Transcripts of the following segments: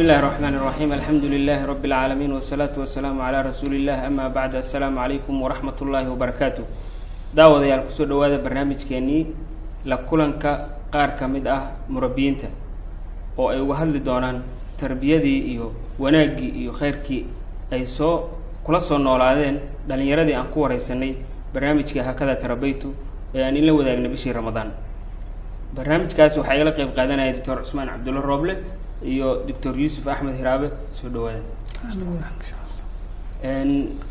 bismi illahi raxmaan raxiim alxamdu lilaahi rabi اlcaalamiin wsalaatu wasalaamu calaa rasuuli illah ama bacd assalaamu calaykum waraxmat ullaahi wabarakaatu daawadayaal ku soo dhawaada barnaamijkeenii la kulanka qaar ka mid ah murabiyiinta oo ay uga hadli doonaan tarbiyadii iyo wanaaggii iyo khayrkii ay soo kula soo noolaadeen dhallinyaradii aan ku wareysanay barnaamijka hakada tarabaytu ee aan inla wadaagnay bishii ramadaan. Barnaamijkaasi waxaa igala qeyb qaadanaya doctor cusmaan cabdulla rooble iyo doctor yuusuf axmed hiraabe soo dhawaada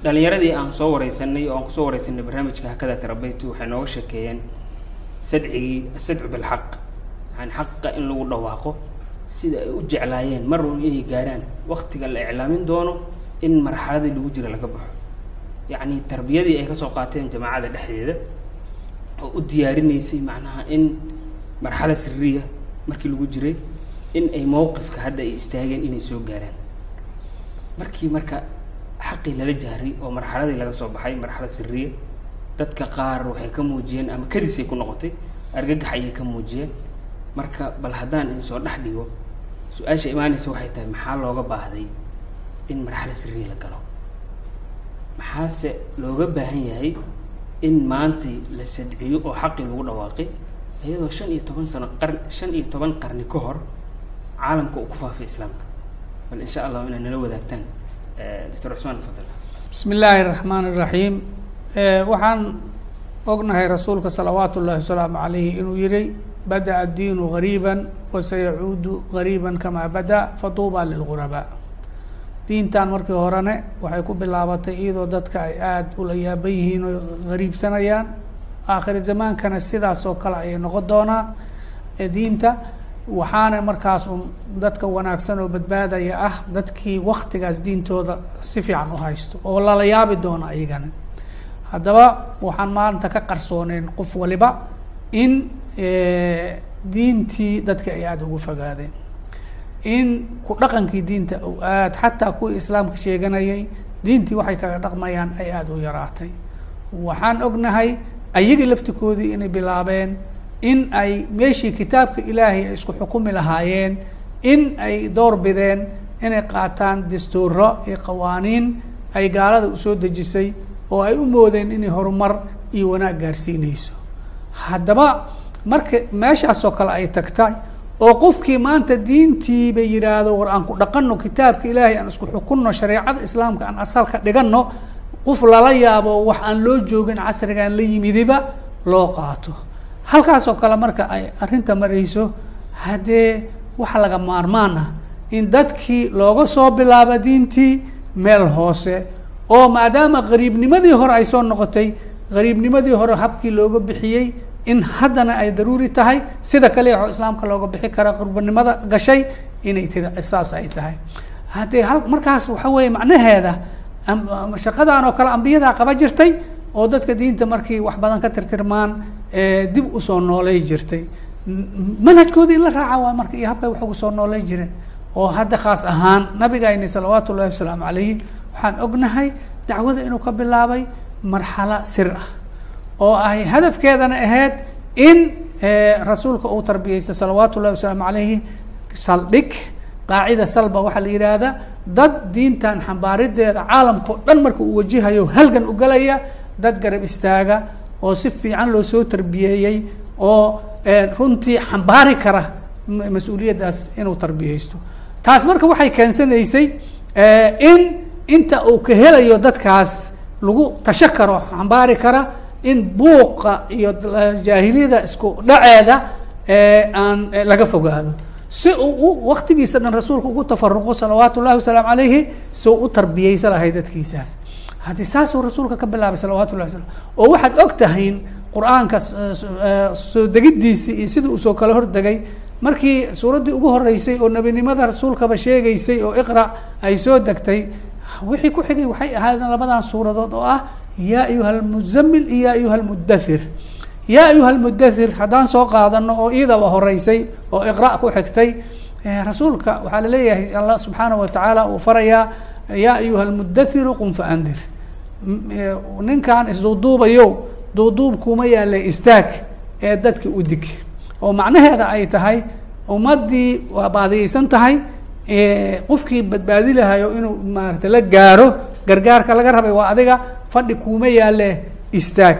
dhalinyaradii aan soo wareysanay oo aan ku soo wareysanay barnaamijka hakada tarabaytu waxay nooga sheekeeyeen sadcigii asadcu bilxaq yani xaqa in lagu dhawaaqo sida ay u jeclaayeen mar un inay gaaraan waktiga la iclaamin doono in marxaladii lagu jira laga baxo. Yacni tarbiyadii ay ka soo qaateen jamaacada dhexdeeda oo u diyaarinaysay macnaha in marxalad siriya markii lagu jiray in ay mowqifka hadda ay istaageen inay soo gaaraan. Markii marka xaqii lala jahray oo marxaladii laga soo baxay marxalad siriya dadka qaar waxay ka muujiyeen ama kadisay ku noqotay argagax ayay ka muujiyeen. Marka bal haddaan idin soo dhex dhigo su'aasha imaanaysa waxay tahay maxaa looga baahday in marxalad siriya la galo? Maxaase looga baahan yahay in maantay la sadciyo oo xaqii lagu dhawaaqay? Iyadoo shan iyo toban sano qar shan iyo toban qarni ka hor caalamka uu ku faafay islaamka. Bal insha allahu inay nala wadaagtaan eh, doctor cusmaan fadal. Bismi illaahi raxmaan iraxiim eh, waxaan ognahay rasuulka salawaatu ullahi wasalaamu alayhi inuu yihi bada-a diinu gariiban wasayacuudu gariiban kamaa bada faduuba lilghurabaa diintan markii horene waxay ku bilaabatay iyadoo dadka ay aada ula yaaban yihiin oo gariibsanayaan aakhir zamaankana sidaas oo kale ayay noqon doonaa eh, diinta waxaana markaas un dadka wanaagsan oo badbaadaya ah dadkii waktigaas diintooda si fiican u haysto oo lala yaabi doono ayagana. Haddaba waxaan maanta ka qarsooneyn qof waliba in diintii dadka ay aada ugu fogaadeen. In ku dhaqankii diinta u aad xataa kuwii islaamka sheeganayay diintii waxay kaga dhaqmayaan ay aada u yaraatay. Waxaan ognahay ayagii laftikoodii inay bilaabeen in ay meeshii kitaabka ilaahay ay isku xukumi lahaayeen in ay door bideen inay qaataan dastuuro iyo qawaaniin ay gaalada u soo dejisay oo ay u moodeen inay horumar iyo wanaag gaarsiineyso haddaba marka meeshaasoo kale ay tagtay oo qofkii maanta diintii bay yidhaahdo war aan ku dhaqanno kitaabka ilaahay aan isku xukunno shareecada islaamka aan asalka dhiganno qof lala yaabo wax aan loo joogin casrigaan la yimidiba loo qaato halkaasoo kale marka ay arrinta marayso haddee waxa laga maarmaan ah in dadkii looga soo bilaabo diintii meel hoose oo maadaama qariibnimadii hore ay soo noqotay qariibnimadii hore habkii looga bixiyey in haddana ay daruuri tahay sida kale oo islaamka looga bixi kara qurbanimada gashay inay t saas ay tahay. Haddee hal markaas waxa weeye macnaheeda shaqadan oo kale ambiyadaa qaba jirtay oo dadka diinta markii wax badan ka tirtirmaan dib u soo noolay jirtay. Manhajkoodii in la raaca waa marka iyo habkay wax ugu soo noolay jireen oo hadda khaas ahaan nabigayni salawaatu ullahi wasalaamu calayhi waxaan ognahay dacwada inuu ka bilaabay marxalo sir ah oo ay hadafkeedana ahayd in rasuulka uu tarbiyeysta salawaatu ullahi wasalaamu calayhi saldhig qaacida salba waxaa la yidhaahdaa dad diintan xambaarideeda caalamka o dhan marka uu wajihayo halgan ugalaya dad garab istaaga oo si fiican loo soo tarbiyeeyey oo runtii xambaari kara mas'uuliyaddaas inuu tarbiyeysto. Taas marka waxay keensanaysay in inta uu ka helayo dadkaas lagu tasho karo xambaari kara in buuqa iyo jaahiliyada isku dhaceeda aan laga fogaado. Si uu waktigiisa dhan rasuulka ugu tafaruqo salawaatu ullahi wasalaamu calayhi si uu u tarbiyeysa lahay dadkiisaas haddii saasuu rasuulka ka bilaabay salawatu llahi waslam oo waxaad og tahayn qur'aanka soo degiddiisii iyo sidii uu soo kala hordegay markii suuraddii ugu horeysay oo nebinimada rasuulkaba sheegaysay oo iqra ay soo degtay wixii ku xigay waxay ahaadeen labadan suuradood oo ah yaa ayuha almuzamil iyo yaa ayuha almudathir yaa ayuha almudathir haddaan soo qaadano oo iidaba horeysay oo iqra ku xigtay rasuulka waxaa la leeyahay allah subxaanahu watacaala uu farayaa yaa ayuha almudathiru qum faandir. Ninkan isduuduubayo duuduubkuma yaalla istaag ee dadka u dig. Oo macnaheeda ay tahay ummaddii waa baadiyeysan tahay qofkii badbaadi lahayo inuu maarata la gaaro gargaarka laga rabay waa adiga fadhi kuuma yaale istaag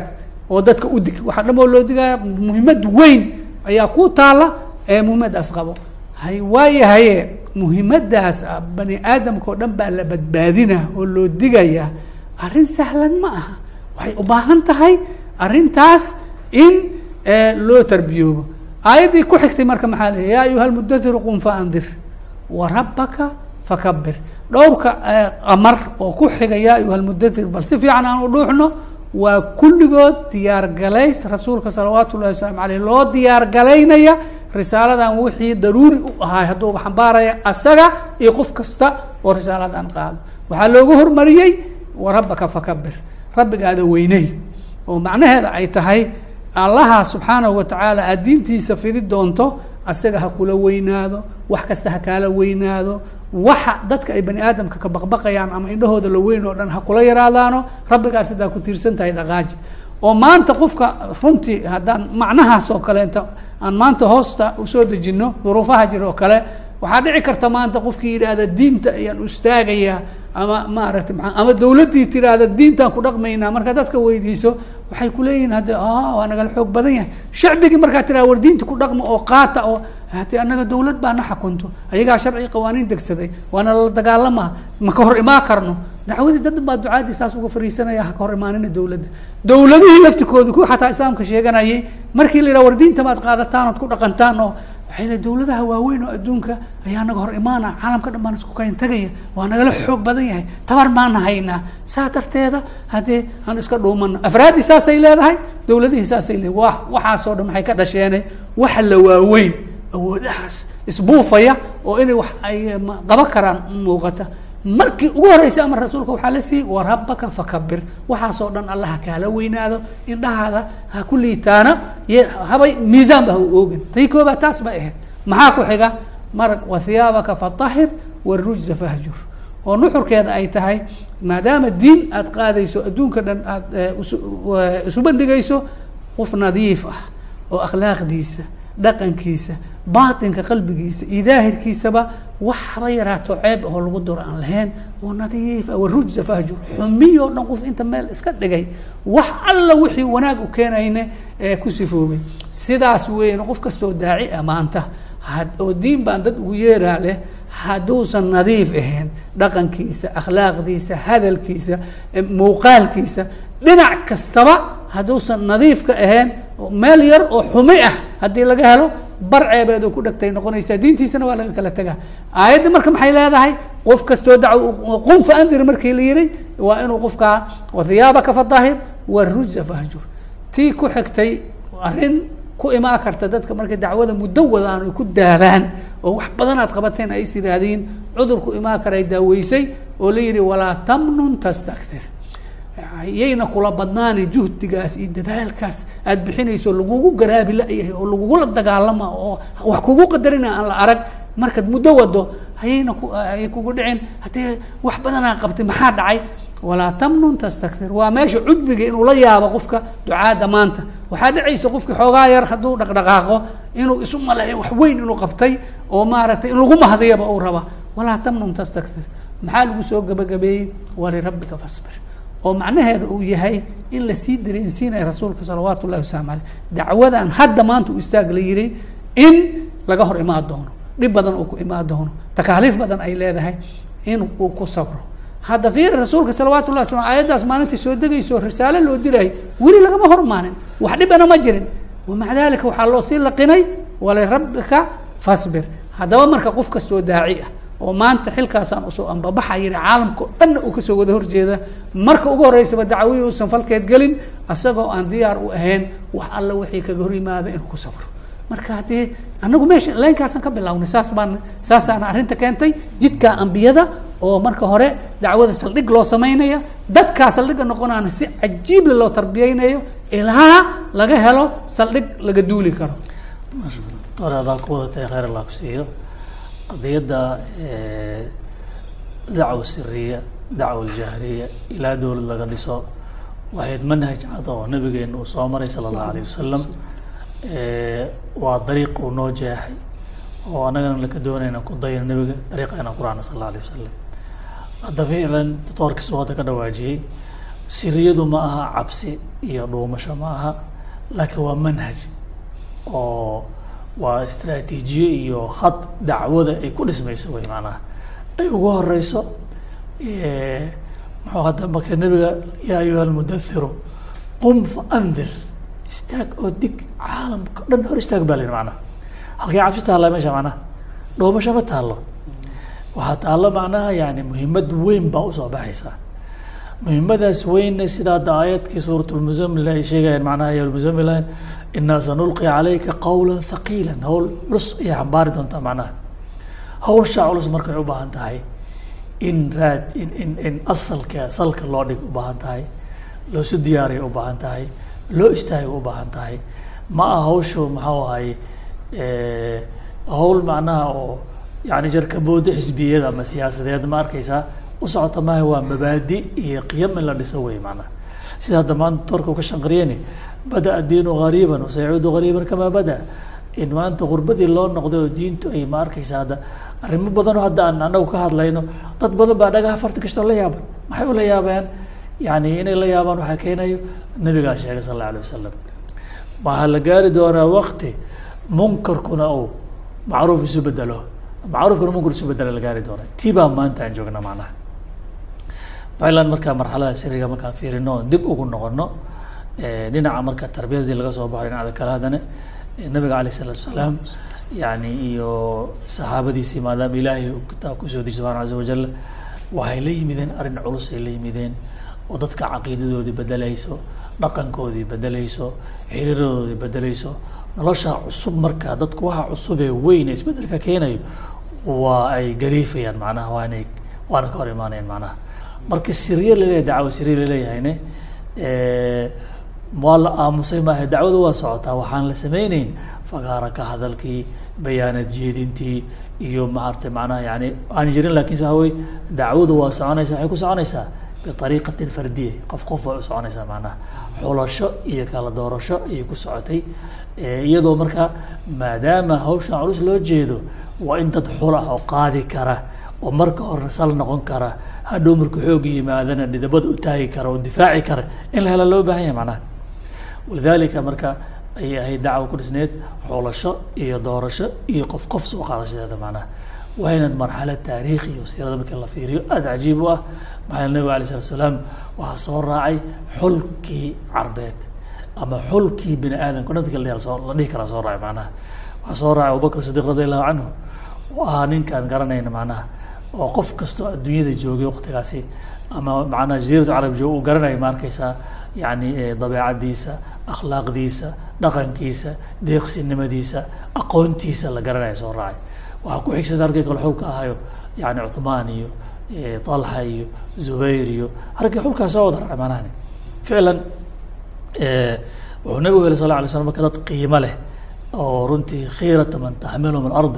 oo dadka u dig. Waxaa dhamoo loo digaya muhiimad weyn ayaa ku taala ee muhiimadaas qabo. Hay waayahaye muhiimadaas ah bani aadamka oo dhan baa la badbaadina oo loo digaya arrin sahlan ma aha. Waxay u baahan tahay arrintaas in loo tarbiyoobo. Aayaddii ku xigtay marka maxaa leey ya ayuha lmudatiru qum faandir. Wa rabbaka fakabir dhowrka amar oo ku xiga ya ayuha lmudatir bal si fiican aan u dhuuxno waa kulligood diyaar galays rasuulka salawaatu ullahi wasalaamu aleyh loo diyaar galaynaya risaaladan wixii daruuri u ahaay hadduuba xambaaraya asaga iyo qof kasta oo risaaladan qaado. Waxaa loogu hormariyey wa rabbaka fakabir rabbigaada weyney oo macnaheeda ay tahay allaha subxaanahu watacaala aad diintiisa fidi doonto asaga ha kula weynaado wax kasta ha kaala weynaado waxa dadka ay bani aadamka ka baqbaqayaan ama indhahooda la weyn oo dhan ha kula yaraadaano rabbigaas sidaa ku tiirsan tahay dhaqaaji. oo maanta qofka runtii haddaan macnahaas oo kaleeta aan maanta hoosta u soo dejino duruufaha jira oo kale waxaa dhici karta maanta qofkii yidhaahda diinta ayaan ustaagayaa ama maaragtay maa ama dawladdii tiraahda diintaan ku dhaqmaynaa. Markaa dadka weydiiso waxay kuleeyihin hadde waa nagala xoog badan yahay. Shacbigii markaa tiraa war diinta ku dhaqma oo qaata oo hade annaga dawlad baa na xakunto ayagaa sharci qawaaniin degsaday waana la dagaalamaa ma ka hor imaan karno. Dacwadii dad baa ducaadii saas uga fariisanaya ha ka hor imaanina dawladda. Dawladihii laftikooda ku xataa islaamka sheeganayay markii la yidhaha war diinta qaadataan ood ku dhaqantaan oo waxay le dawladaha waaweyn oo adduunka ayaa naga hor imaana caalamka dhan baan isku kayn tagaya waa nagala xoog badan yahay tabar baana haynaa. Saa darteeda haddee aan iska dhuumano afraaddii saasay leedahay dawladihii saasay leedahay. Wa waxaasoo dhan maxay ka dhasheene? Waxa la waaweyn awoodahaas isbuufaya oo inay wax ay qaba karaan muuqata. Markii ugu horreysay amar rasuulka waxaa la siiyey wa rabbaka fakabir. Waxaasoo dhan alla ha kaala weynaado indhahaada ha ku liitaana habay miisaanba ha u oogin. Tii koobaa taas bay ahayd. Maxaa ku xiga? Marag wa hiyaabaka fatahir warujza fahjur. Oo nuxurkeeda ay tahay maadaama diin aad qaadayso adduunka dhan aad isu bandhigayso qof nadiif ah oo akhlaaqdiisa dhaqankiisa baatinka qalbigiisa iyo daahirkiisaba wax haba yaraato ceeb ahoo lagu duro aan lahayn. Oo nadiif ah warujza fahjur xumiyo dhan qof inta meel iska dhigay. Wax alla wixii wanaag u keenayne ee ku sifoobay. Sidaas weyn qof kastoo daaci ah maanta oo diin baan dad ugu yeeraa leh hadduusan nadiif ahayn dhaqankiisa akhlaaqdiisa hadalkiisa muuqaalkiisa dhinac kastaba hadduusan nadiifka ahayn meel yar oo xumi ah haddii laga helo bar ceebeed oo ku dhegtay noqonaysaa diintiisana waa laga kala tegaa aayadda marka maxay leedahay? Qof kastoo dac qum fa andir markii la yihi waa inuu qofkaa wathiyaabaka fadahir warujza fahjur tii ku xigtay arrin ku imaan karta dadka markay dacwada muddo wadaan ay ku daabaan oo wax badan aad qabateen ay is yidhaahdiin cudur ku imaan karay daaweysay oo la yihi walaa tamnun tastaktir yayna kula badnaani juhdigaas iyo dadaalkaas. Aad bixinayso lagugu garaabi la-yahay oo lagugula dagaalama oo wax kugu qadarina aan la arag. Markaad muddo wado hayayna ku ay kugu dhicin haddee wax badanaa qabtay maxaa dhacay? Walaa tamnun tastaktir waa meesha cudbiga inuu la yaabo qofka ducaadda maanta waxaa dhacaysa qofki xoogaa yar hadduu dhaqdhaqaaqo inuu isu maleeyo wax weyn inuu qabtay oo maaragtay in lagu mahdiyaba uu raba. Walaa tamnun tastaktir maxaa lagu soo gabagabeeyey? Walirabbika fasbir oo macnaheeda uu yahay in la sii dareensiinaya rasuulka salawaatu ullahi wasalaamu aleyh. Dacwadan hadda maanta uu istaag la yihi in laga hor imaan doono dhib badan uu ku imaan doono takaaliif badan ay leedahay in uu ku sabro. Hadda fiiri rasuulka salawaatu llahi slam aayaddaas maalintii soo degayso risaale loo diraayo weli lagama hormaanin wax dhibana ma jirin. Wamaca dalika waxaa loo sii laqinay walirabbika fasbir. Haddaba marka qof kastoo daaci ah oo maanta xilkaasaan u soo ambabaxa yihi caalamka o dhanna uu ka soo wada horjeeda. Marka ugu horeysaba dacwihii uusan falkeed gelin isagoo aan diyaar u ahayn wax alla wixii kaga hor yimaada inuu ku safro. Marka haddii anagu meesha leenkaasaan ka bilawnay saas baan saasaana arrinta keentay jidka ambiyada oo marka hore dacwada saldhig loo samaynaya dadkaa saldhigga noqonaana si cajiible loo tarbiyeynayo ilaa laga helo saldhig laga duuli karo. Adaan ku wadatay khayr allah ku siiyo qadiyadda dacwa siriya dacwa aljahriya ilaa dowlad laga dhiso waxayd manhaj cad oo nabigeena uu soo maray sala allahu alayh wasalam waa dariiq uu noo jeexay oo annagana laka doonayna ku dayna nebiga dariiqa inaan ku sal alla alay wasalam hadda ficlan doctoorkiisu hadda ka dhawaajiyey. Siriyadu ma aha cabsi iyo dhuumasho ma aha laakiin waa manhaj oo waa istraatiijiye iyo khad dacwada ay ku dhismayso wey macnaha. Ay ugu horeyso muxuu hadda marka nebiga yaa ayuha almudathiru qum fa istaag oo dig caalamka o dhan hor istaag baa layihi macnaha. Halkay cabsi taalla meesha macnaha dhuumasho ma taallo. Waxaa taallo macnaha yani muhiimad weyn baa u soo baxaysaa muhiimadaas weyne sida hadda aayadkii suurat ay sheegayaan macnaha ya lmusamil inaa sanulqi calayka qawla thaqiila hawl culus ayay xambaari doontaa macnaha. Hawshaa culus markay u baahan tahay in raad in in in asalka salka loo dhig u baahan tahay loosu diyaariya u baahan tahay loo istaaga u baahan tahay. Ma aha hawshu maxau ahay hawl macnaha oo yani jarkabooda xisbiyada ama siyaasadeed ma arkaysaa u socota maaha waa mabaadi iyo qiyam in la dhiso wey macnaha. Sida hadda maanta doorka ka shanqariyeni bada-a diinu gariiban wasayacuudu gariiban kamaa bada. In maanta gurbadii loo noqday oo diintu ay ma arkaysa hadda arrimo badanoo hadda aan anagu ka hadlayno dad badan baa dhagaha farta kastoo la yaaban maxay ula yaabeen? Yani inay la yaabaan waxaa keenayo nabigaa sheegay sal alla alay wasalam waxaa la gaari doonaa wakti munkarkuna uu macruuf isu bedelo macruufkuna munkar isu bedela la gaari doona tii baa maanta aan joogna macnaha. Ficlan markaa marxalada siriga markaan fiirino dib ugu noqono dhinaca marka tarbiyadii laga soo baxo dhinacda kale haddana nabiga alayh isalaatu salaam yani iyo saxaabadiisii maadaama ilaahay kitaab ku soo deji subxana aza wajal waxay la yimideen arrin culus ay la yimideen oo dadka caqiidadoodii bedelayso dhaqankoodii bedelayso xiriiradoodii bedelayso nolosha cusub marka dadku waxa cusub ee weyn ee isbeddelka keenayo waa ay gariifayaan macnaha waa inay waana ka hor imaanayaan macnaha. Marka siriye la leeyahay dacwo siriye laleeyahayne waa la aamusay maaha dacwada waa socotaa. Waxaan la sameyneyn fagaara ka hadalkii bayaanad jeedintii iyo maartay macnaha yani aan jirin laakiin sa wey dacwadu waa soconaysa waxay ku soconaysaa biariiqatin fardiya. Qof qof way u soconaysaa macnaha. Xulasho iyo kala doorasho ayay ku socotay. Iyadoo marka maadaama hawshan culus loo jeedo waa in dad xul ah oo qaadi kara oo marka horena sal noqon kara hadhow marka xooga yimaadana dhidabada u taagi kara oo difaaci kara in la hela loo baahan yahay macnaha walidalika marka ayay ahayd dacwa ku dhisneed xulasho iyo doorasho iyo qof qof soo qaadashadeeda macnaha. Waa inaad marxalad taariikhi o siirada marka la fiiriyo aada cajiib u ah. Maxaa nabiga alay slat slaam waxaa soo raacay xulkii carbeed ama xulkii bini aadamka dadka la soo la dhihi karaa soo raacay macnaha. Waxaa soo raacay abubakr sidiq radi allahu canhu oo ahaa ninkaan garanayna macnaha oo qof kastoo adduunyada joogay waqtigaasi ama macnaha jaziiratu carab joog uu garanaya ma arkaysaa yani dabeecadiisa akhlaaqdiisa dhaqankiisa deeqsinimadiisa aqoontiisa la garanaya soo raacay. Waxaa ku xigsada argay kale xulka ahayo yani cuthmaan iyo talxa iyo zubayr iyo hargii xulkaa soo wada raacay macnahani ficlan wuxuu nabigu yeli sal la alay marka dad qiimo leh oo runtii khiirata man taxmiluhum alard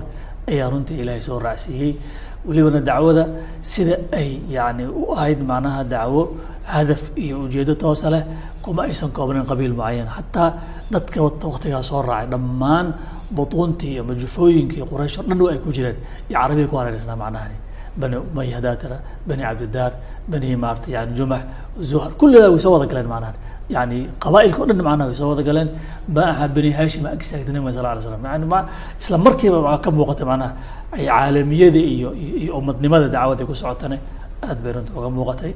ayaa runtii ilaahay soo raacsiiyey welibana dacwada sida ay yani u ahayd macnaha dacwo hadaf iyo ujeedo toosa leh kuma aysan koobnayn qabiil mucayan xataa dadka waktigaa soo raacay dhammaan butuuntii ama jufooyinkii quraysh o dhan ay ku jireen. Iyo carabiya ku hareereysnaa macnahani bani umaya hadaatara bani cabdidaar bani maarta yani jumax zuhar kullidaa way soo wada galeen macnahan yani qabaailka o dhan macnaha way soo wada galeen ma aha bani hashim ag istaagtay nabiga sal alay slam yani ma isla markiiba waxaa ka muuqatay macnaha ay caalamiyada iyo iyo umadnimada dacwada ku socotane aad bay runta uga muuqatay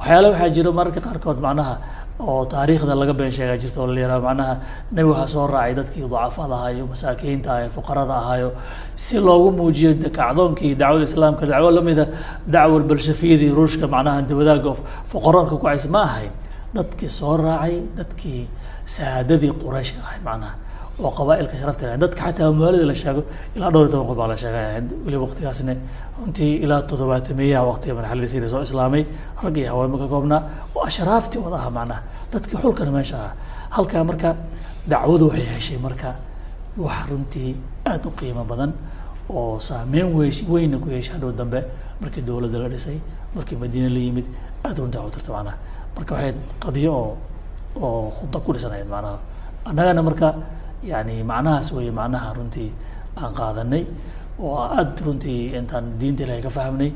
waxyaala waxaa jira mararka qaarkood macnaha oo taariikhda laga been sheegaa jirta oo la yihahdo macnaha nebi waxaa soo raacay dadkii dacafada ahaayo masaakiinta ahayo fuqarada ahaayo si loogu muujiyo kacdoonkii dacwada islaamka dacwo lamida dacwa balshafiyadii ruushka macnaha antiwadaaga fuqaroonka ku cays ma ahayn. Dadkii soo raacay dadkii saadadii quraysh ahay macnaha oo qabaailka sharafta dadka xataa amwaalida la sheego ilaa dhowr iyo toban qof baa la sheegay. Weliba waqtigaasna runtii ilaa toddobaatameeyaha waqtiga marxaladiisii la soo islaamay. Rag iyo haweenba ka koobnaa oo ashraaftii wada aha macnaha dadkii xulkana meesha ah halkaa marka dacwadu waxay heshay marka wax runtii aada u qiimo badan oo saameyn weys weyna ku yeeshay hadhow dambe. Markii dowladda la dhisay markii madiine la yimid aada runtii u tirta macnaha marka waxay qadiyo oo oo khuda ku dhisanayd macnaha annagana marka yani macnahaas wey macnaha runtii aan qaadanay oo aad runtii intaan diinta ilahay ka fahmnay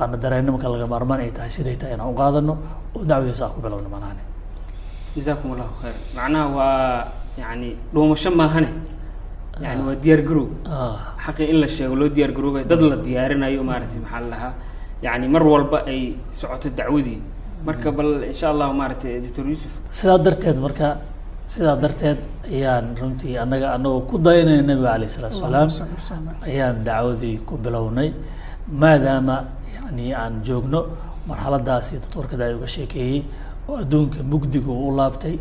aana dareenno marka laga maarmaan ay tahay siday tahay inaan u qaadano oo dacwadiisa aan ku bilowno macnahani jazakum allahu khayr. Macnaha waa yani dhuumasho maahane. Yani waa diyaar garow. Ah, xaqii in la sheego loo diyaar garoobay dad la diyaarinayo maaragtay maxaa la lahaa. Yani mar walba ay socoto dacwadii. Marka bal insha allahu maaragtay doctor yuusuf. Sidaa darteed marka sidaa darteed ayaan runtii annaga anagoo ku dayanaya nabiga alayh wa sallim. ayaan dacwadii ku bilownay maadaama yani aan joogno marxaladaasi doctorkada ay uga sheekeeyey oo adduunka mugdiga uu u laabtay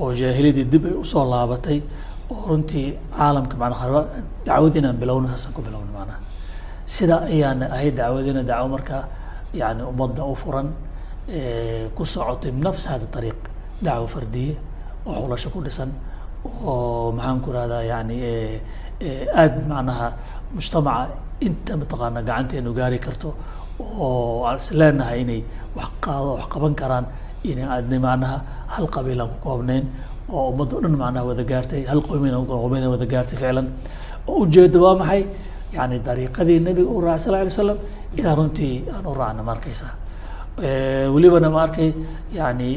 oo jaahiliyadii dib ay u soo laabatay oo runtii caalamka macnaha raba dacwadii inaan bilowno saasaan ku bilowno macnaha. Sida ayaan ahayd dacwadiina dacwo markaa yani ummadda u furan ku socotay binafsi hada ariiq dacwo fardiye oo xulasho ku dhisan oo maxaan ku rahdaa yani aad macnaha mujtamaca inta mataqaana gacanteenu gaari karto oo aan is leenahay inay qaado wax qaban karaan inay aadna macnaha hal qabiil aan ku koobnayn oo ummadda o dhan macnaha wada gaartay hal aan wada gaartay ficlan. Oo ujeedo waa maxay? Yani dariiqadii nabiga u raacay sal alay slam inaan runtii aan u raacna ma welibana ma arkay yani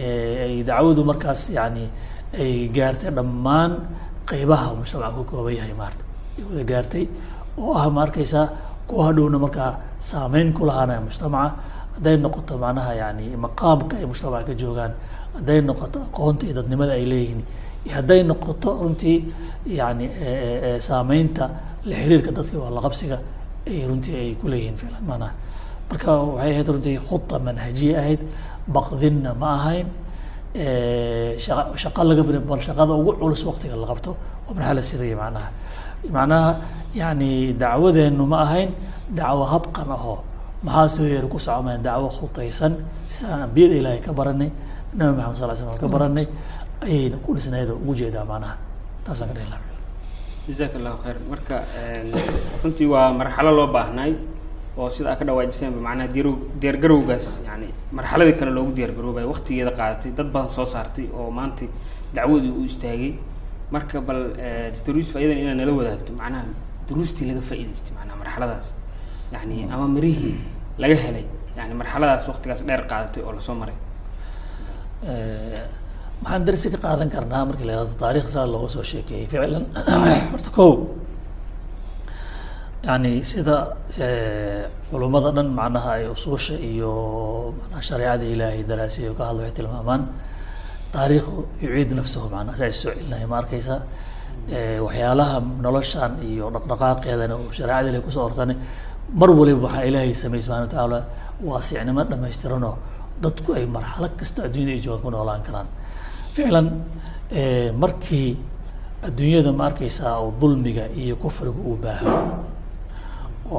ay dacwadu markaas yani ay gaartay dhammaan qeybaha mujtamaca ku kooban yahay maarata ay wada gaartay oo ah ma arkaysaa kuwa hadhowna markaa saameyn ku lahaanaya mujtamaca. Hadday noqoto macnaha yani maqaamka ay mujtamaca ka joogaan hadday noqoto aqoonta iyo dadnimada ay leeyihiin hadday noqoto runtii yani eh, eh, eh, saameynta la xiriirka dadka waa laqabsiga ay runtii ay ku leeyihiin ficlan maanaha marka waxay ahayd runtii khuda manhajiye ahayd baqdinna ma ahayn shaqa laga firin bal shaqada ugu culus waqtiga la qabto waa marxala siriya macnaha? Macnaha yani dacwadeenu ma ahayn dacwo habqan ahoo maxaa soo yeeri ku socomaya dacwo khutaysan? Sidaan ambiyada ilaahay ka baranay nabi maxamed sal slam ka baranay ayayna ku dhisnayd oo ugu jeedaa macnaha. Taasaan ka lahaa. Jazaak allahu khayr marka runtii waa marxalo loo baahnaay oo sida aa ka dhawaajiseenba macnaha diyaar diyaargarowgaas yani marxaladii kale loogu diyaargaroobay waqtigeeda qaadatay dad badan soo saartay oo maanta dacwadii u istaagay. Marka bal doctor yuusuf ayadan inaad nala wadaagto macnaha duruustii laga faa'idaystay macnaha marxaladaas. Yani ama mirihii laga helay yani marxaladaas waqtigaas dheer qaadatay oo la soo maray. Maxaan darsi ka qaadan karnaa markii la yihahdo taarikh saa looga soo sheekeeyey ficlan. Horta ko yani sida culummada dhan macnaha ay usuusha iyo shareecada ilaahay daraasiyo ka hadla waxay tilmaamaan taariikhu yuciid nafsahu manaa ay soo celinahay ma arkaysa. Waxyaalaha noloshan iyo dhaqdhaqaaqeedana oo shareecada ilahay ku soo ortane mar waliba waxaa ilaahay sameeyey subxana watacaala waasicnimo dhamaystiranoo dadku ay marxalo kasta addunyada ay joogaan ku noolaan karaan. Ficlan markii adduunyada ma arkaysaa oo dulmiga iyo kufriga uu baaho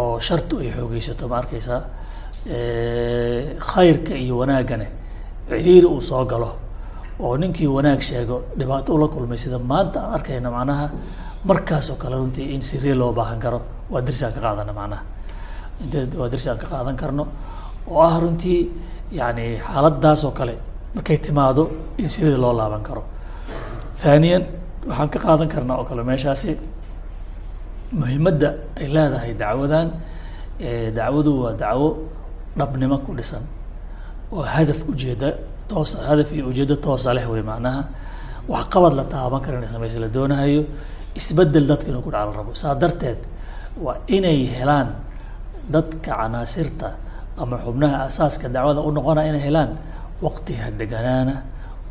oo shartu ay xoogeysato ma arkaysaa? Khayrka iyo wanaaggane ciriiri uu soo galo oo ninkii wanaag sheego dhibaato ula kulmay sida maanta aan arkayna macnaha markaas oo kale runtii in siriya loo baahan karo waa darsi aan ka qaadana macnaha. Waa darsi aan ka qaadan karno oo ah runtii yani xaaladaas oo kale markay timaado in sirida loo laaban karo. Thaniyan waxaan ka qaadan karnaa oo kale meeshaasi muhimadda ay leedahay dacwadan dacwadu waa dacwo dhabnimo ku dhisan oo hadaf ujeeda toosa hadaf iyo ujeedo toosa leh wey macnaha. Wax qabad la taaban kara inay samaysa la doonahayo isbeddel dadka inuu ku dhacal rabo. Saa darteed waa inay helaan dadka canaasirta ama xubnaha asaaska dacwada u noqonaya inay helaan waqtiha deganaana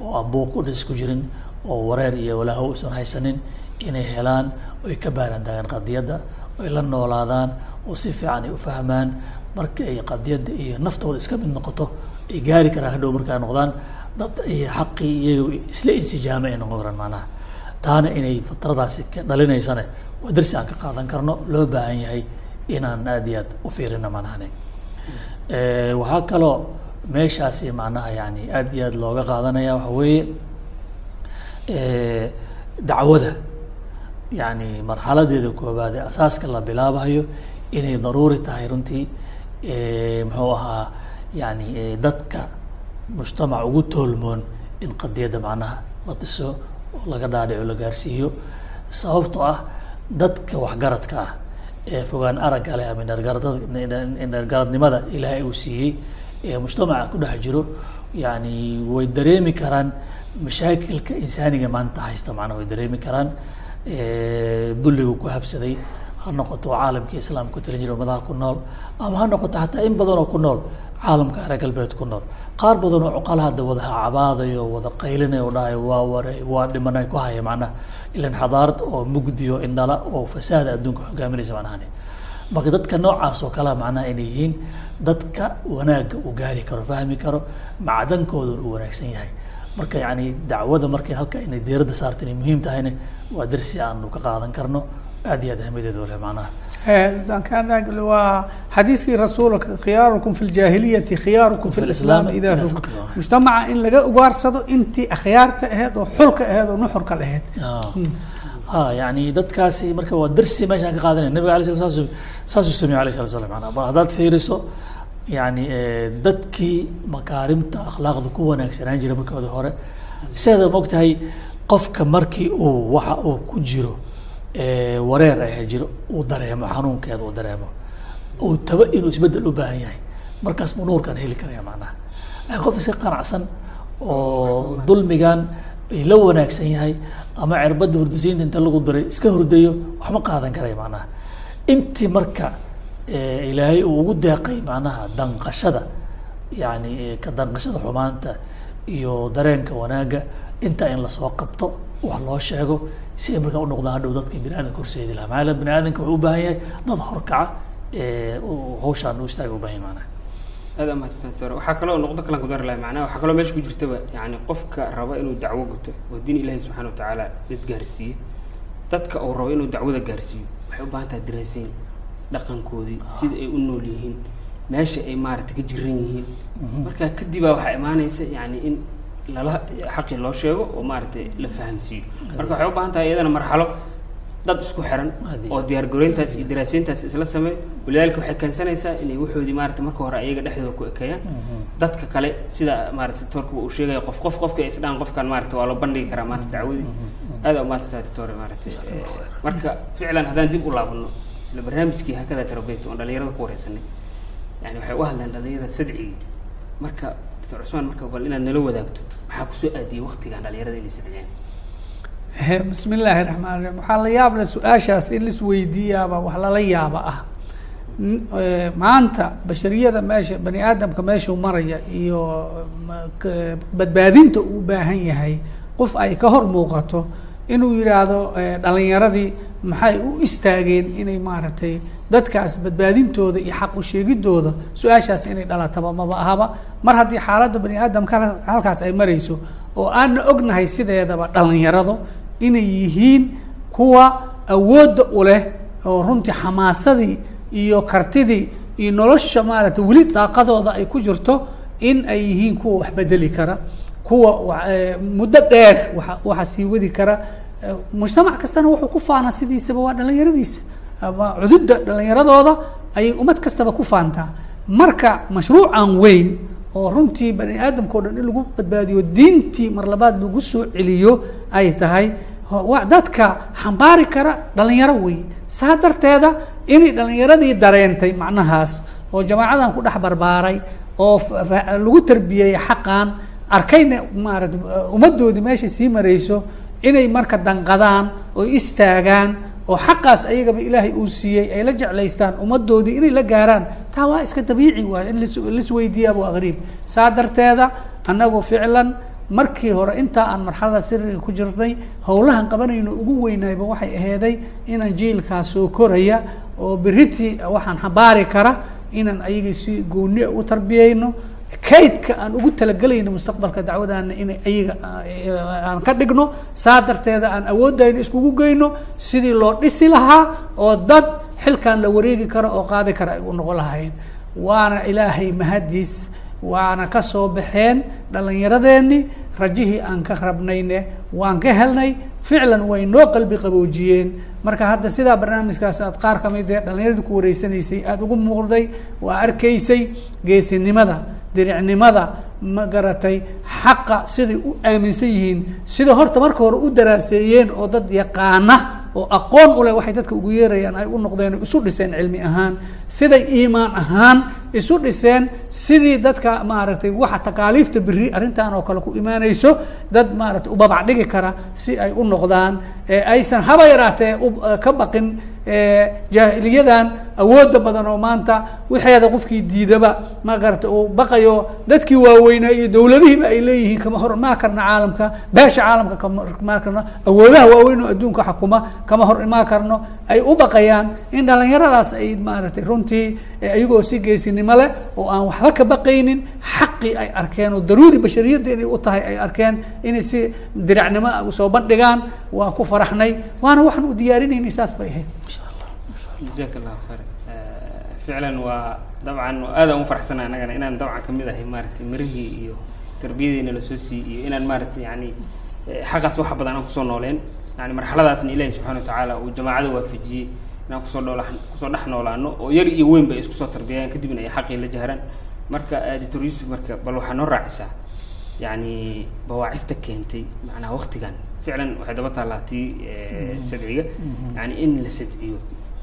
oo aan buuq ku dhis ku jirin oo wareer iyo walaaho usan haysanin inay helaan oy ka baaraan dagaan qadiyadda oy la noolaadaan oo si fiican ay ufahmaan marka ay qadiyadda iyo naftooda iska mid noqoto ay gaari karaan hadhow markaa noqdaan dad ay xaqii iyaga isla insijaamay ay noqon karaan macnaha. Taana inay fatradaasi ka dhalinaysane waa darsi aan ka qaadan karno loo baahan yahay inaan aad iyo aad u fiirina macnahane waxaa kaloo meeshaasi macnaha yani aad iyo aad looga qaadanaya waxa weeye dacwada yani marxaladeeda koobaad ee asaaska la bilaabayo inay daruuri tahay runtii muxuu ahaa yani dadka mujtamac ugu toolmoon in qadiyadda macnaha la dhiso oo laga dhaadhico la gaarsiiyo. Sababtoo ah dadka waxgaradka ah ee fogaan aragga leh ama indhergaradada indhergaradnimada ilaahay uu siiyey ee mujtamaca ku dhex jiro yani way dareemi karaan mashaakilka insaaniga maanta haysta macnaha way dareemi karaan dulliga ku habsaday ha noqoto caalamka islaamka ku talin jira ku nool ama ha noqoto xataa in badan oo ku nool caalamka reer galbeed ku nool. Qaar badan oo cuqalaha da wada cabaadayo wada qaylinayo dhahayo waa ware waa dhimanay ku haya macnaha ilan xadaarad oo mugdiyo indhala oo fasaada adduunka hogaaminaysa macnahani marka dadka noocaas oo kalea macnaha inay yihiin dadka wanaagga uu gaari karo fahmi karo macdankooda uu wanaagsan yahay marka yani dacwada markay halka inay diiradda saarto inay muhiim tahayna waa darsi aanu ka qaadan karno. Aad iyo aad ahamiyadeed u leh macnaha. Waa xadiiskii rasuulka khiyaarukum fi ljahiliyati khiyaarukum fi lislaam ida mujtamaca in laga ugaarsado intii akhyaarta aheyd oo xulka aheyd oo nuxurka laheyd ha yani dadkaasi marka waa darsi meeshaan ka qaadanaya. Nabiga alay sla saasuu sameeye alayh sala slam mana bal haddaad fiiriso yani dadkii makaarimta akhlaaqda ku wanaagsanaan jira markooda hore. Sideeda maogtahay qofka markii uu waxa uu ku jiro wareer ah jiro uu dareemo xanuunkeeda uu dareemo uu taba inuu isbeddel u baahan yahay markaas mu nuurkaan heli karaya macnaha. Laakiin qof iska qanacsan oo dulmigan la wanaagsan yahay ama cirbadda hurdisiinta inta lagu diray iska hurdayo waxma qaadan karaya macnaha. Intii marka ilaahay uu ugu deeqay macnaha danqashada yani ka danqashada xumaanta iyo dareenka wanaagga. Intaa in la soo qabto wax loo sheego si ay markaa unoqdaan hadhow dadka bini aadamka horseedi laha maxaa bini aadamka wuxuu u yahay dad horkaca hawshaan u istaaga ubahan yahay macnaha. Aad aa mahadsan sar waxaa kaloo noqdo kalan ku dari lahay macnaha waxaa kaloo meesha ku jirtaba yani qofka raba inuu dacwo guto oo diin ilaahi subxana wa tacaala dad gaarsiiye. Dadka uu rabo inuu dacwada gaarsiiyo waxay u baahan tahay daraaseyn dhaqankoodii sida ay u nool yihiin meesha ay maaragtay ka jiran yihiin. Marka kadibaa waxaa imaanaysa yani in lala xaqii loo sheego oo maaragtay la fahamsiiyo. Marka waxay u baahan tahay iyadana marxalo dad isku xiran oo diyaar garoyntaas iyo daraaseyntaas isla sameey walidaalika waxay keensanaysaa inay waxoodii maarata marka hore ayaga dhexdooda ku ekeeyaan dadka kale sida maarata toorkuba uu sheegaya qof qof qofka isdhaan qofkan maarata waa loo bandhigi karaa maanta dacwadii. Aad aa umaadsatahay doctore maarata marka ficlan haddaan dib u laabano isla barnaamijkii hakada terabayt oon dhalinyarada ku wareysanay yani waxay u hadleen dhalinyarada sadcigii. Marka doctor cusmaan marka bal inaad nala wadaagto maxaa ku soo aadiyey waktigan dhalinyarada inay sadciyaan. Bismi illaahi raxmaan raxiim waxaa la yaab leh su'aashaas in lis weydiiyaaba wax lala yaaba ah. Maanta bashariyada meesha bani aadamka meeshuu maraya iyo badbaadinta uu baahan yahay qof ay ka hor muuqato inuu yidhaahdo dhalinyaradii maxay u istaageen inay maaragtay dadkaas badbaadintooda iyo xaq u sheegidooda su'aashaas inay dhalataba maba ahaba. Mar haddii xaaladda bani aadamka halkaas ay marayso oo aana ognahay sideedaba dhalinyaradu inay yihiin kuwa awoodda u leh oo runtii xamaasadii iyo kartidii iyo nolosha maaragtay weli daaqadooda ay ku jirto in ay yihiin kuwa wax bedeli kara kuwa muddo dheer wa waxa sii wadi kara mujtamac kastana wuxuu ku faanaa sidiisaba waa dhalinyaradiisa cududda dhalinyaradooda ayay ummad kastaba ku faantaa. Marka mashruucan weyn oo runtii bani aadamka o dhan in lagu badbaadiyo diintii mar labaad lagu soo celiyo ay tahay wa dadka xambaari kara dhalinyaro wey saa darteeda inay dhalinyaradii dareentay macnahaas oo jamaacadan ku dhex barbaaray oo lagu tarbiyeyey xaqan arkayna maarata ummaddoodii meesha sii marayso inay marka danqadaan oo istaagaan oo xaqaas ayagaba ilaahay uu siiyey ay la jeclaystaan ummaddoodii inay la gaaraan taa waa iska dabiici waay in lis lisweydiiyaaba waa qariib saa darteeda annagu ficlan markii hore intaa aan marxalada siriga ku jirnay howlahan qabanayno ugu weynayba waxay aheeday inaan jiilkaas soo koraya oo beriti waxaan xambaari kara inaan ayaga si gooni u tarbiyeyno kaydka aan ugu talagelayno mustaqbalka dacwadaana in ayaga aan ka dhigno saa darteeda aan awoodayno iskugu geyno sidii loo dhisi lahaa oo dad xilkan la wareegi karo oo qaadi kara ay u noqon lahayn waana ilaahay mahadiis waana ka soo baxeen dhallinyaradeeni rajihii aan ka rabnayne waan ka helnay ficlan way noo qalbi qaboojiyeen. Marka hadda sidaa barnaamijkaas aad qaar ka mid ee dhallinyaradii ku wareysanaysay aada ugu muuqday waa arkaysay geesinimada diricnimada ma garatay xaqa siday u aaminsan yihiin sida horta marka hore u daraaseeyeen oo dad yaqaana oo aqoon u leh waxay dadka ugu yeerayaan ay u noqdeen isu dhiseen cilmi ahaan siday iimaan ahaan isu dhiseen sidii dadka maaragtay waxa takaaliifta beri arrintan oo kale ku imaanayso dad maaragtay ubabac dhigi kara si ay u noqdaan aysan haba yaraatee ka baqin jaahiliyadan awoodda badan oo maanta wixeeda qofkii diidaba ma garata uu baqayo dadkii waaweynaa iyo dowladihiiba ay leeyihiin kama hor imaan karna caalamka beesha caalamka kama hor imaan karno awoodaha waaweyn oo adduunka xukuma kama hor imaan karno ay u baqayaan. In dhalinyaradaas ay maaragtay runtii iyagoo si geesinimo leh oo aan waxba ka baqaynin xaqii ay arkeen oo daruuri bashariyadda inay u tahay ay arkeen inay si diracnimo soo bandhigaan waan ku faraxnay waana waxaan u diyaarinayna saas bay ahayd. Jazaak allahu khayr. Ficlan waa dabcan aad aan u faraxsana annagana inaan dabcan ka mid ahay maaragtay mirihii iyo tarbiyadiina la soo siiyey iyo inaan maaragtay yani xaqaas wax badan aan ku soo nooleen yani marxaladaasna ilahi subxana watacaala uu jamaacada waafajiyey inaan ku soo dhola ku soo dhex noolaano oo yar iyo weyn ba isku soo tarbiyayaan kadibna ay xaqii la jahraan marka eh, editor yuusuf marka bal waxaa noo raacisaa yani bawaacista keentay macnaha waktigan ficlan waxay daba taallaa tii eh, mm-hmm. sadciga. Mm-hmm. Yani in la sadciyo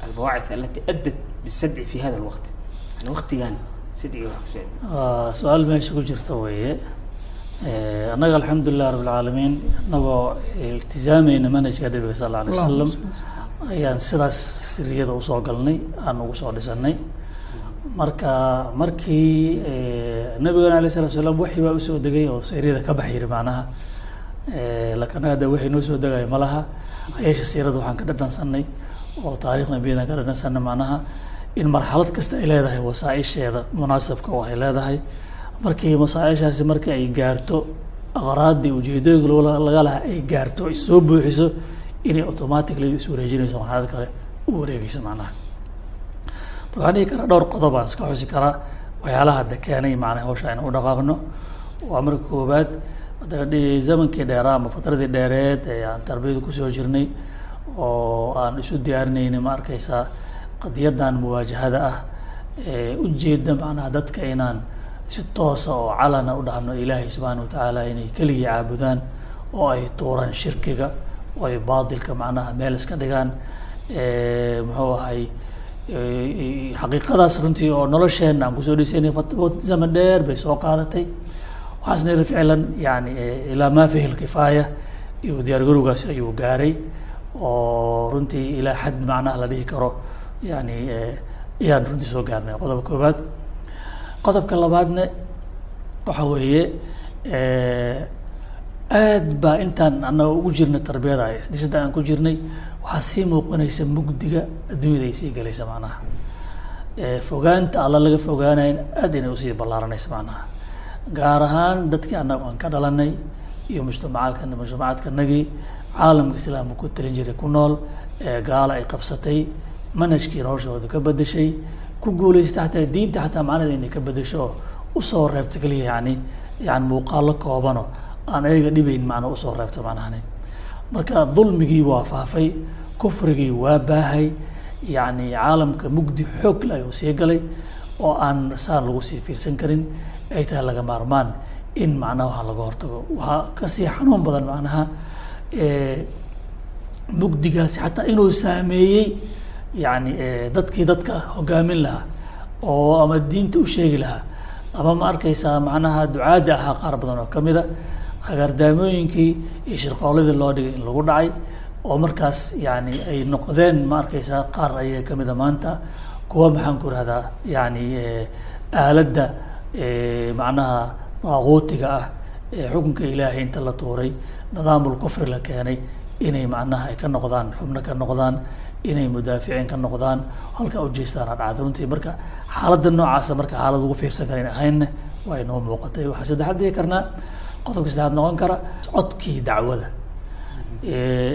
albawaacith alati addad bisadci fi hada lwaqti yani waktigan sadciga waa kuso ad ah, su'aal meesha ku jirta weye eh, annaga alxamdulilah rabbi alcaalamiin anagoo iltizaamayna manhajka nabiga sal la alay wasalam ayaan sidaas siriyada u soo galnay aan ugu soo dhisanay marka markii nabigana alayh salatu salaam waxii baa u soo degay oo siriyada ka bax yiri macnaha annaga de waxay noo soo degayo ma laha. Ayeesha siirada waxaan ka dhadhansanay oo taarikh nabiyadan ka dhadhansana macnaha. In marxalad kasta ay leedahay wasaaisheeda munaasabka oo ay leedahay. Markii masaaishaasi markii ay gaarto aqraadii ujeedooyinka laga laha ay gaarto ay soo buuxiso inay automatically is wareejinayso marxalad kale u wareegeyso macnaha. Marka waxaan dhihi karaa dhowr qodob aan iska xusi karaa waxyaalaha hadda keenay macnaha hawsha aynu u waa marka koowaad zamankii dheeraa ama fatradii dheereed ee aan tarbiyada ku soo jirnay oo aan isu diyaarinayna ma arkeysaa qadiyadan muwaajahada ah ee ujeeda macnaha dadka inaan si toosa oo calana u dhahno ilaahay subxaana watacaala inay keligii caabudaan oo ay tuuraan shirkiga oo ay baatilka macnaha meel iska dhigaan muxuu ahay xaqiiqadaas runtii oo nolosheena aan ku soo dhisaynay zaman dheer bay soo qaadatay. Waxaas niri ficlan yani ilaa maa fihi lkifaaya iyo diyaar garowgaasi ayuu gaaray oo runtii ilaa xad macnaha la dhihi karo yani ayaan runtii soo gaarnay. Qodobka koobaad qodobka labaadne waxa weeye aad baa intaan anaga ugu jirnay tarbiyada disada aan ku jirnay waxaa sii muuqanaysa mugdiga adduunyada ay sii galaysa macnaha. Fogaanta alla laga fogaanayn aad inay u sii ballaaranaysa macnaha. Gaar ahaan dadkii anaga aan ka dhalanay iyo mujtamacaadka mujtamacaadkanagii caalamka islaamka ku talin jiray ku nool ee gaala ay qabsatay manhajkii noloshooda ka bedeshay ku guulaystay xataa diinta xataa macnaheeda inay ka bedesho oo u soo reebta keliya yani yani muuqaalo koobano aan ayaga dhibayn macnaa u soo reebta macnahani marka dulmigii waa faafay kufrigii waa baahay yani caalamka mugdi xoog le ayuu sii galay oo aan saan lagu sii fiirsan karin ay tahay laga maarmaan in macnaha waxaa laga hortago. Waxaa ka sii xanuun badan macnaha mugdigaasi xataa inuu saameeyey yani dadkii dadka hogaamin lahaa oo ama diinta u sheegi lahaa. Ama ma arkeysaa macnaha ducaadda ahaa qaar badan oo kamida agaardaamooyinkii iyo shirqooladii loo dhigay in lagu dhacay oo markaas yani ay noqdeen ma arkeysaa qaar ayaga kamida maanta. Kuwa maxaan ku rahdaa yani aaladda macnaha daaquutiga ah ee xukunka ilaahay inta la tuuray nidaamul kufri la keenay inay macnaha ay ka noqdaan xubno ka noqdaan inay mudaaficiin ka noqdaan. Halkaa ujeestaan adhacda runtii marka xaaladda noocaasa marka xaalad ugu fiirsan karayn ahaynna waa inoo muuqatay. Waxaa saddexaad dhihi karnaa qodobka saddexaad noqon kara codkii dacwada.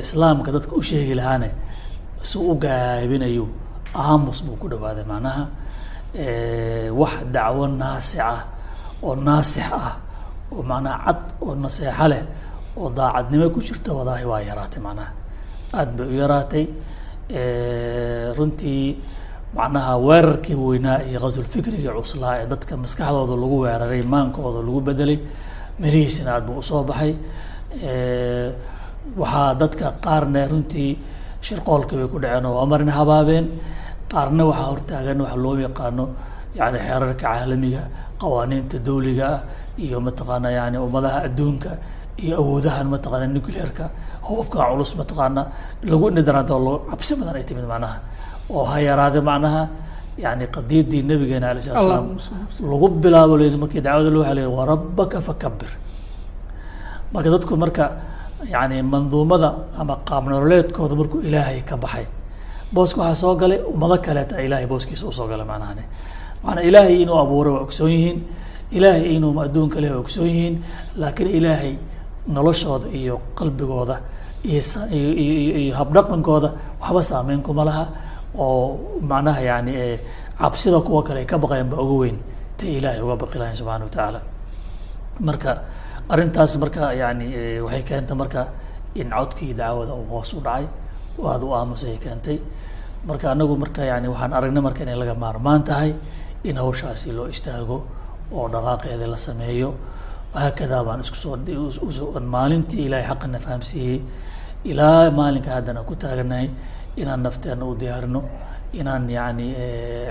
Islaamka dadka u sheegi lahaane si u gaabinayo aamus buu ku dhawaaday. Macnaha wax dacwo naasic ah oo naasix ah oo macnaha cad oo naseexo leh oo daacadnimo ku jirta wadaahi waa yaraatay. Macnaha aada bay u yaraatay. Runtii macnaha weerarkii weynaa iyo qasulfikriga cuslaa ee dadka maskaxdooda lagu weeraray maankooda lagu bedelay melihiisina aad buu u soo baxay. Waxaa dadka qaarne runtii shirqoolkii bay ku dhaceen oo waa marin habaabeen. Qaarna waxaa hortaagan waxa loo yaqaano yani xeerarka caalamiga qawaaniinta dawliga ah iyo mataqaana yani ummadaha adduunka iyo awoodahan mataqaana nuclearka. Hubabka culus mataqaana lagu indhidaraado lo cabsi badan ay timid macnaha. Oo ha yaraade macnaha yani qadiyadii nabigeena alay slat slam lagu bilaabo l markii dacwada loo haleey warabaka fakabir marka dadku marka yani manduumada ama qaab nololeedkooda markuu ilaahay ka baxay booska waxaa soo galay ummado kaleeta ilaahay booskiisa u soo galay macnahane maanaa ilaahay inuu abuuray waa ogsoon yihiin ilaahay inuu adduunka leh waa ogsoon yihiin laakiin ilaahay noloshooda iyo qalbigooda iyo iyo habdhaqankooda waxba saameyn kuma laha oo macnaha yani cabsida kuwa kale ay ka baqayan ba uga weyn ta ilaahay uga baqi lahayn subxana wa tacaala marka arrintaas marka yani waxay keentay marka in codkii dacwada uu hoos u dhacay oo aada u aamusay keentay. Marka anagu marka yani waxaan aragnay marka inay laga maarmaan tahay in hawshaasi loo istaago oo dhaqaaqeeda la sameeyo. Haakadaa baan isku soo maalintii ilaahay xaqana fahamsiiyey. Ilaa maalinka haddana ku taaganahay inaan nafteena u diyaarino inaan yani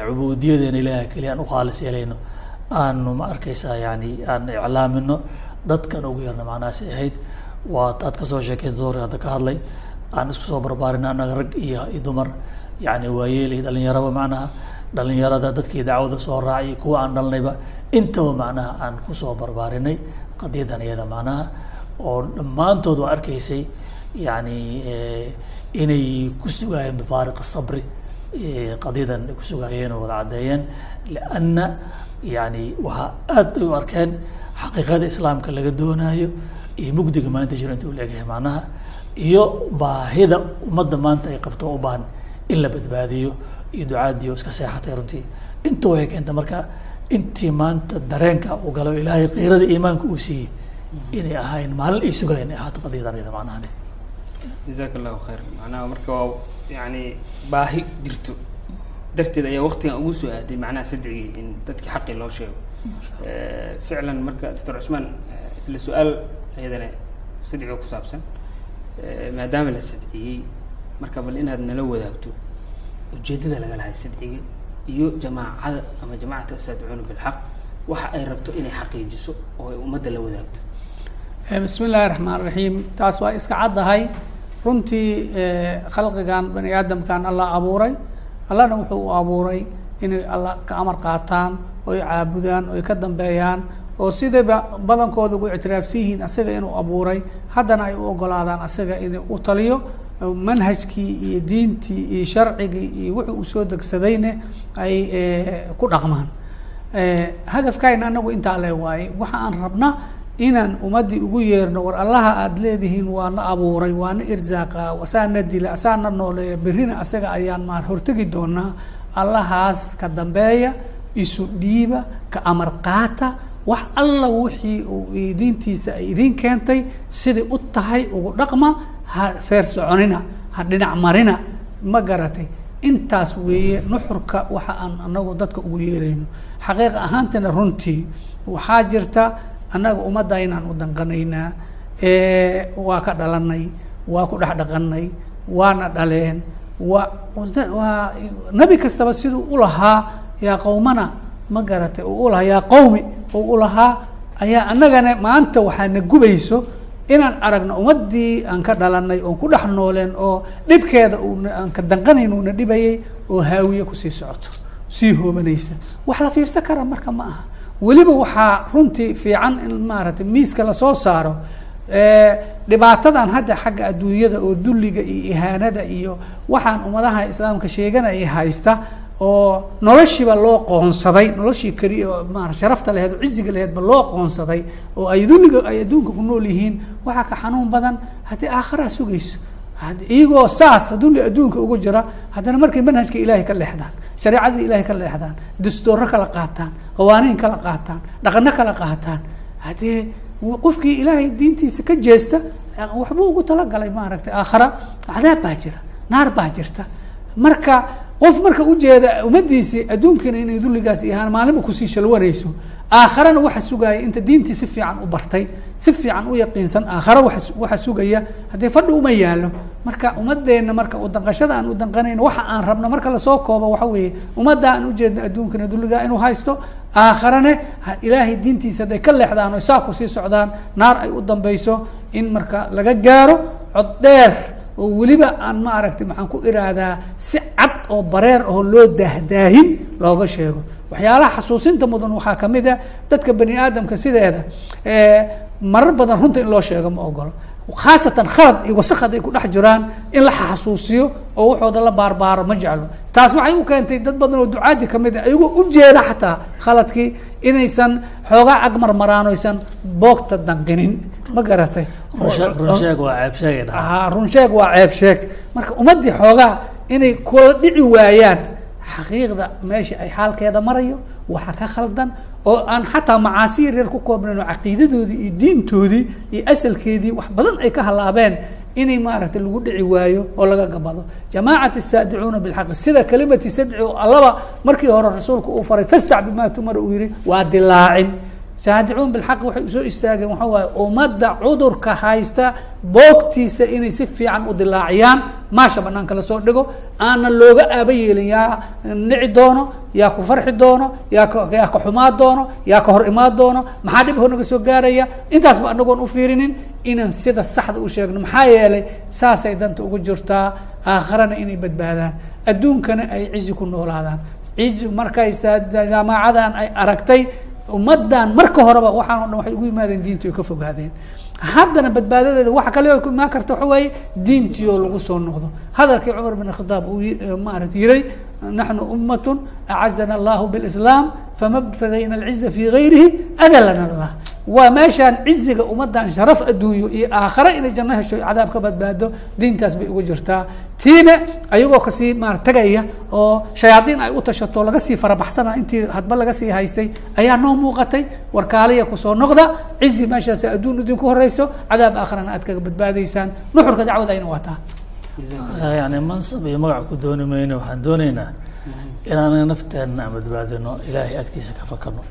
cubuudiyadeena ilaahay keliya aan ukhaalis yeelayno aanu ma arkeysaa yani aan iclaamino dadkan ugu yarna macnahaasi ahayd. Waa taad ka soo sheekeen doorka hadda ka hadlay aan isku soo barbaarin annaga rag iyo dumar yani waayeel iyo dhalinyaraba macnaha dhalinyarada dadkii dacwada soo raacay kuwa aan dhalnayba intaba macnaha aan ku soo barbaarinay qadiyadan iyada macnaha. Oo dhammaantood waa arkaysay yani inay ku sugaayeen bifaariq sabri qadiyadan ku sugaayeen oo wada caddeeyeen lianna yani waxaa aad ay u arkeen xaqiiqada islaamka laga doonaayo iyo mugdiga maalinta jiro inta u leegyahay iyo baahida ummadda maanta ay qabto u baahan in la badbaadiyo iyo ducaadiyo iska seexatay runtii. Inta waxay keenta marka intii maanta dareenka u galo ilaahay kiirada iimaanka uu siiyey inay ahayn maalin ay sugayen ay ahaato qadiyadan iyada macnaha jazaaka allahu khayr. Macnaha marka waa yani baahi jirto. Darteed ayaa waktigan ugu soo aaday macnaha sadcigii in dadkii xaqii loo sheego. Ficlan marka doctor cusmaan isla su'aal ayadana sadciga ku saabsan. Maadaama la sadciyey marka bal inaad nala wadaagto ujeedada laga lahay sadciga iyo jamaacada ama jamacat asaadicuuna bilxaq waxa ay rabto inay xaqiijiso oo ay ummadda la wadaagto. Bismi illaahi raxmaan raxiim taas waa iska caddahay runtii khalqigan bani aadamkan allah abuuray. Allahna wuxuu u abuuray inay alla ka amar qaataan oy caabudaan oy ka dambeeyaan oo sidayba badankooda ugu ictiraafsan yihiin asaga inuu abuuray. Haddana ay u ogolaadaan asaga inuu u taliyo manhajkii iyo diintii iyo sharcigii iyo wuxuu uu soo degsadayne ay ku dhaqmaan. Hadafkayna anagu intaa le waaye waxa aan rabna inaan ummaddii ugu yeerno war allaha aada leedihiin waa na abuuray waa na irsaaqa asaa na dila asaa na nooleeya berrina asaga ayaan maar hortegi doonaa allahaas ka dambeeya isu dhiiba ka amar qaata wax alla wixii uu diintiisa ay idiin keentay sidai u tahay ugu dhaqma ha feer soconina ha dhinac marina ma garatay. Intaas weeye nuxurka waxa aan anagu dadka ugu yeerayno. Xaqiiqa ahaantina runtii waxaa jirta annaga ummadda inaan u danqanaynaa waa ka dhalanay waa ku dhex dhaqanay waana dhaleen waa waa nebi kastaba siduu ulahaa yaa qowmana ma garatay uu ulahaa yaa qowmi uu ulahaa ayaa annagana maanta waxaa na gubayso inaan aragno ummaddii aan ka dhalanay oon ku dhex nooleen oo dhibkeeda aan ka danqanayn uuna dhibayay oo haawiye ku sii socoto sii hoobanaysa. Wax la fiirsan kara marka ma aha weliba waxaa runtii fiican in maaragtay miiska la soo saaro dhibaatadan hadda xagga adduunyada oo dulliga iyo ihaanada iyo waxaan ummadaha islaamka sheeganaya haysta oo noloshiiba loo qoonsaday noloshii keliya ma sharafta laheed oo ciziga laheedba loo qoonsaday oo ay dulliga ay adduunka ku nool yihiin waxaa ka xanuun badan haddii aakharaa sugayso. Iyagoo saas dulli adduunka ugu jira haddana markay manhajka ilaahay ka leexdaan shareecada ilaahay ka leexdaan dastuuro kala qaataan qawaaniin kala qaataan dhaqano kala qaataan. Haddee qofkii ilaahay diintiisa ka jeesta waxbuu ugu talagalay maaragtay aakhara cadaab baa jira naar baa jirta. Marka qof marka ujeeda ummaddiisii adduunkana inay dulligaas yahaan maalinba ku sii shalwanayso aakharana waxa sugaya inta diintii si fiican u bartay si fiican u yaqiinsan aakhare waa waxa sugaya haddii fadhi uma yaalo marka ummadeenna marka udanqashada aan u waxa aan rabno marka la soo koobo waxa weeye ummadda aan ujeedno adduunkana dulligaa inuu haysto aakharane ilaahay diintiisa hadday ka leexdaan o saa ku sii socdaan naar ay u dambeyso in marka laga gaaro cod dheer oo weliba aan ma aragtay maxaan ku iraahdaa si cad oo bareer oo loo daahdaahin looga sheego waxyaalaha xasuusinta mudan waxaa ka mid a dadka bani aadamka sideeda marar badan runta in loo sheego ma ogolo khaasatan khalad iyo wasaq hadday ku dhex jiraan in la xasuusiyo oo waxooda la baarbaaro ma jeclo. Taas waxay u keentay dad badan oo ducaadi ka mid a ayagoo ujeeda xataa khaladkii inaysan xoogaa agmarmaraan oysan boogta danqinin. Ma garatay? Runsheeg waa ceeb sheegay dhaha run sheeg waa ceeb sheeg. Marka ummaddii xoogaa inay kula dhici waayaan xaqiiqda meesha ay xaalkeeda marayo waxa ka khaldan oo aan xataa macaasi yaryar ku koobnayn oo caqiidadoodii iyo diintoodii iyo asalkeedii wax badan ay ka halaabeen inay maaragtay lagu dhici waayo oo laga gabado. Jamaacat saadicuuna bilxaqi sida kalimati sadci oo allaba markii hore rasuulku uu faray fastac bima tumar uu yihi waa dilaacin saadicuun bilxaqi waxay u soo istaageen waxa waaye ummadda cudurka haysta boogtiisa inay si fiican u dilaaciyaan maasha banaanka la soo dhigo aanan looga aaba yeelin yaa nici doono yaa ku farxi doono yaa yaa ka xumaa doono yaa ka hor imaan doono maxaa dhib hor naga soo gaaraya? Intaasba anagoon u fiirinin inaan sida saxda u sheegno maxaa yeelay saasay danta ugu jirtaa aakharana inay badbaadaan adduunkana ay cizi ku noolaadaan. Cizi markay jaamaacadan ay aragtay ummaddan marka horeba waxaan o dhan waxay ugu yimaadeen diintii oo ka fogaadeen. Haddana badbaadadeeda waxa kale ku imaan karta waxa weeye diintii oo lagu soo noqdo. Hadalkii cumar bin khadaab uu maarata yiray naxnu ummatun acazana allahu bilislaam fama btagayna alciza fi gayrihi adalana allah waa meeshaan ciziga ummaddan sharaf adduunyo iyo aakhare inay janno hesho cadaab ka badbaado diintaas bay ugu jirtaa. Tiina ayagoo ka sii maar tagaya oo shayaadiin ay u tashato laga sii farabaxsana intii hadba laga sii haystay ayaa noo muuqatay. Warkaaliya ku soo noqda cizi meeshaas adduun idinku horeyso cadaab aakharana aad kaga badbaadaysaan. Nuxurka dacwada ayna waataa. Yani mansab iyo magac ku dooni mayno waxaan dooneynaa inaan nafteena aan badbaadino ilaahay agtiisa ka fakano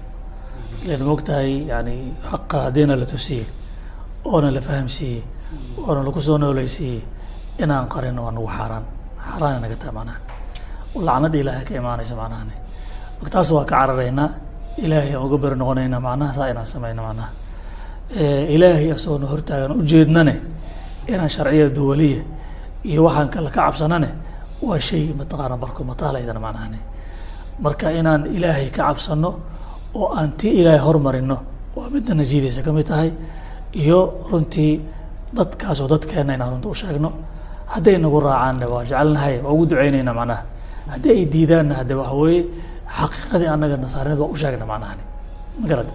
lan mogtahay yani xaqa haddiina la tusiyey oona la fahamsiiyey oona lagu soo nooleysiiyey inaan qarino waa nagu xaaraan xaaraan naga taha manaha lacnada ilaahay ka imaanaysa macnahani marka taas waa ka cararaynaa ilaahay aan uga beri noqonaynaa macnaha saa inaan sameyno macnaha ilaahay asagoona hortaagan ujeednane inaan sharciya duwaliya iyo waxaan kale ka cabsanane waa shay mataqaana barko mataalaydan macnahani marka inaan ilaahay ka cabsano oo aan ti ilaahay hormarino waa midna najiidaysa ka mid tahay iyo runtii dadkaas oo dadkeena inaan runta u hadday nagu raacaanna waa jecelnahay waa ugu duceynayna macnaha. Haddii ay diidaanna hadde waxa weeye xaqiiqadii annaga nasaarinad waa u sheegna macnahani ma garad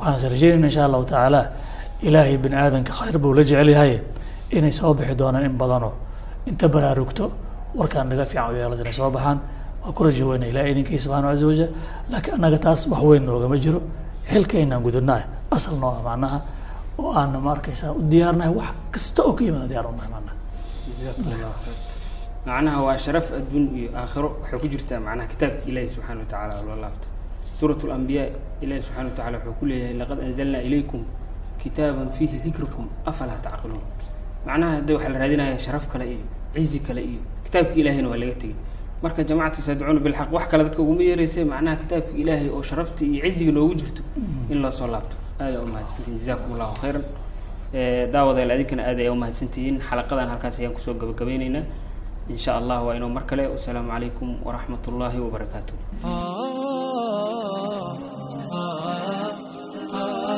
waxaan is rajeynayna insha allahu tacaala ilaahay bini aadanka khayr buu la jecel yahay inay soo bixi doonaan in badanoo inta baraarugto warkaan naga fiican u yeelad inay soo baxaan waa ku raja weyna ilaah idinkii subxaana caza wajal laakiin annaga taas wax weyn noogama jiro xilkaynaan gudanahay asal noo ah macnaha oo aana ma arkaysaa u diyaarnahay wax kasta oo ka yimaada diyaar u nahay macnaha jazakum allahu khayr macnaha waa sharaf adduun iyo aakhiro waxay ku jirtaa macnaha kitaabka ilaahi subxaana wa tacaala loo laabto suurat lambiyaa ilahi subxana wa tacala wuxuu ku leeyahay laqad anzalnaa ilaykum kitaaban fiihi dikrukum afalaa tacqiluun macnaha hadda waxaa la raadinaya sharaf kale iyo cizi kale iyo kitaabka ilaahiyna waa laga tegey marka jamacata saadicuuna bilxaq wax kale dadka uguma yeereysa macnaha kitaabka ilaahay oo sharafta iyo ciziga noogu jirto in loo soo laabto. Aada umahadsantihin jazakum allahu khayran. Daawadayaal adinkana aad ayaa umahadsantihiin xalaqadan halkaas ayaan ku soo gabagabeyneynaa in sha allah waa inoo mar kale. Wasalaamu calaykum waraxmat ullaahi wabarakaatu ah, ah, ah.